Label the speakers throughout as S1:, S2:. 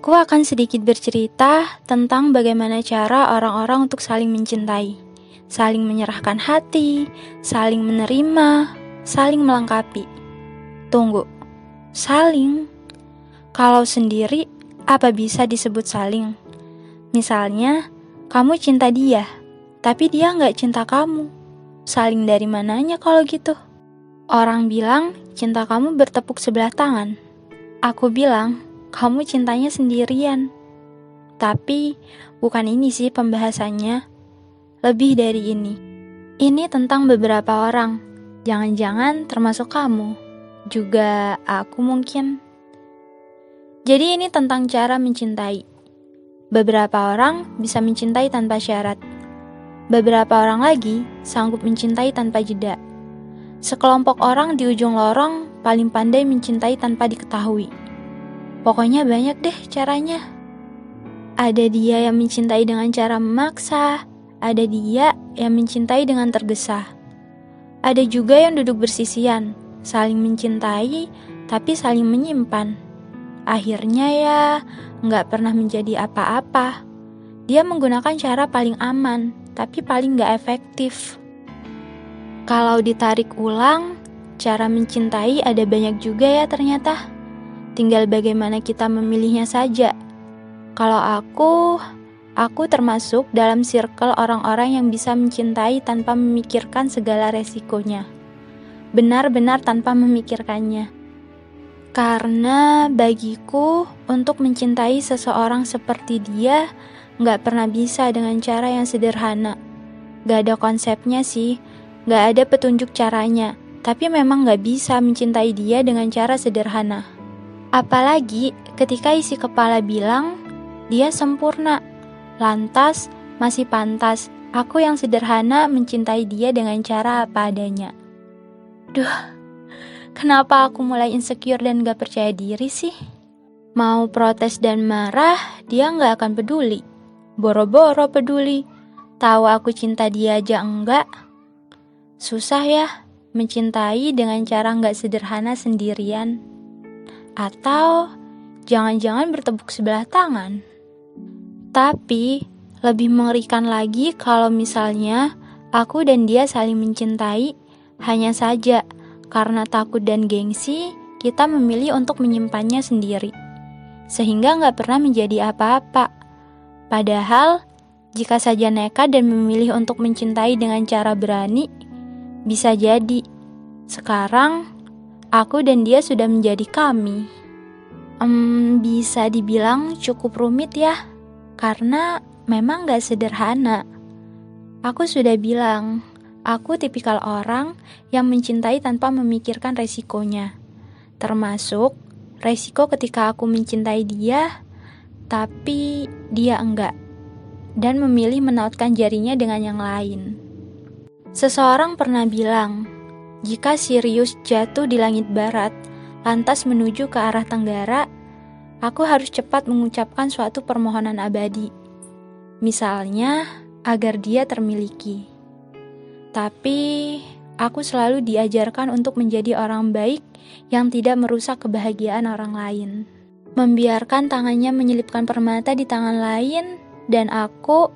S1: Aku akan sedikit bercerita tentang bagaimana cara orang-orang untuk saling mencintai, saling menyerahkan hati, saling menerima, saling melengkapi. Tunggu, saling? Kalau sendiri, apa bisa disebut saling? Misalnya, kamu cinta dia, tapi dia nggak cinta kamu. Saling dari mananya kalau gitu? Orang bilang cinta kamu bertepuk sebelah tangan. Aku bilang kamu cintanya sendirian. Tapi bukan ini sih pembahasannya. Lebih dari ini. Ini tentang beberapa orang. Jangan-jangan termasuk kamu. Juga aku mungkin. Jadi ini tentang cara mencintai. Beberapa orang bisa mencintai tanpa syarat. Beberapa orang lagi sanggup mencintai tanpa jeda. Sekelompok orang di ujung lorong paling pandai mencintai tanpa diketahui. Pokoknya banyak deh caranya. Ada dia yang mencintai dengan cara memaksa, ada dia yang mencintai dengan tergesa. Ada juga yang duduk bersisian, saling mencintai, tapi saling menyimpan. Akhirnya ya, nggak pernah menjadi apa-apa. Dia menggunakan cara paling aman, tapi paling nggak efektif. Kalau ditarik ulang, cara mencintai ada banyak juga ya ternyata. Tinggal bagaimana kita memilihnya saja. Kalau aku, aku termasuk dalam circle orang-orang yang bisa mencintai tanpa memikirkan segala resikonya. Benar-benar tanpa memikirkannya. Karena bagiku, untuk mencintai seseorang seperti dia, nggak pernah bisa dengan cara yang sederhana. Gak ada konsepnya sih, gak ada petunjuk caranya, tapi memang gak bisa mencintai dia dengan cara sederhana. Apalagi ketika isi kepala bilang dia sempurna, lantas masih pantas aku yang sederhana mencintai dia dengan cara apa adanya. Duh, kenapa aku mulai insecure dan gak percaya diri sih? Mau protes dan marah, dia gak akan peduli. Boro-boro peduli. Tahu aku cinta dia aja enggak? Susah ya, mencintai dengan cara gak sederhana sendirian. Atau jangan-jangan bertepuk sebelah tangan. Tapi lebih mengerikan lagi kalau misalnya aku dan dia saling mencintai hanya saja karena takut dan gengsi kita memilih untuk menyimpannya sendiri. Sehingga nggak pernah menjadi apa-apa. Padahal jika saja nekat dan memilih untuk mencintai dengan cara berani, bisa jadi sekarang aku dan dia sudah menjadi kami. Um, bisa dibilang cukup rumit ya, karena memang gak sederhana. Aku sudah bilang, aku tipikal orang yang mencintai tanpa memikirkan resikonya. Termasuk resiko ketika aku mencintai dia, tapi dia enggak. Dan memilih menautkan jarinya dengan yang lain. Seseorang pernah bilang, jika Sirius jatuh di langit barat, lantas menuju ke arah tenggara, aku harus cepat mengucapkan suatu permohonan abadi. Misalnya, agar dia termiliki. Tapi, aku selalu diajarkan untuk menjadi orang baik yang tidak merusak kebahagiaan orang lain. Membiarkan tangannya menyelipkan permata di tangan lain, dan aku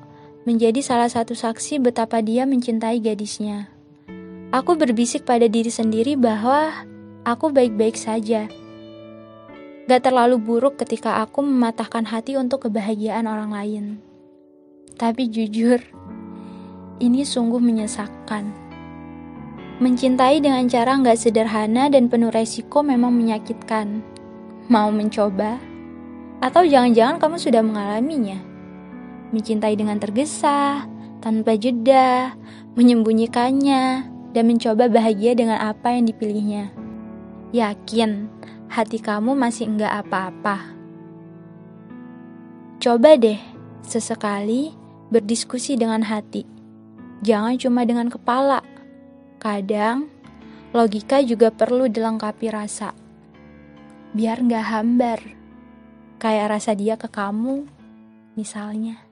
S1: menjadi salah satu saksi betapa dia mencintai gadisnya. Aku berbisik pada diri sendiri bahwa aku baik-baik saja. Gak terlalu buruk ketika aku mematahkan hati untuk kebahagiaan orang lain. Tapi jujur, ini sungguh menyesakkan. Mencintai dengan cara gak sederhana dan penuh resiko memang menyakitkan. Mau mencoba? Atau jangan-jangan kamu sudah mengalaminya? Mencintai dengan tergesa, tanpa jeda, menyembunyikannya, dan mencoba bahagia dengan apa yang dipilihnya. Yakin hati kamu masih enggak apa-apa. Coba deh sesekali berdiskusi dengan hati. Jangan cuma dengan kepala. Kadang logika juga perlu dilengkapi rasa. Biar nggak hambar. Kayak rasa dia ke kamu, misalnya.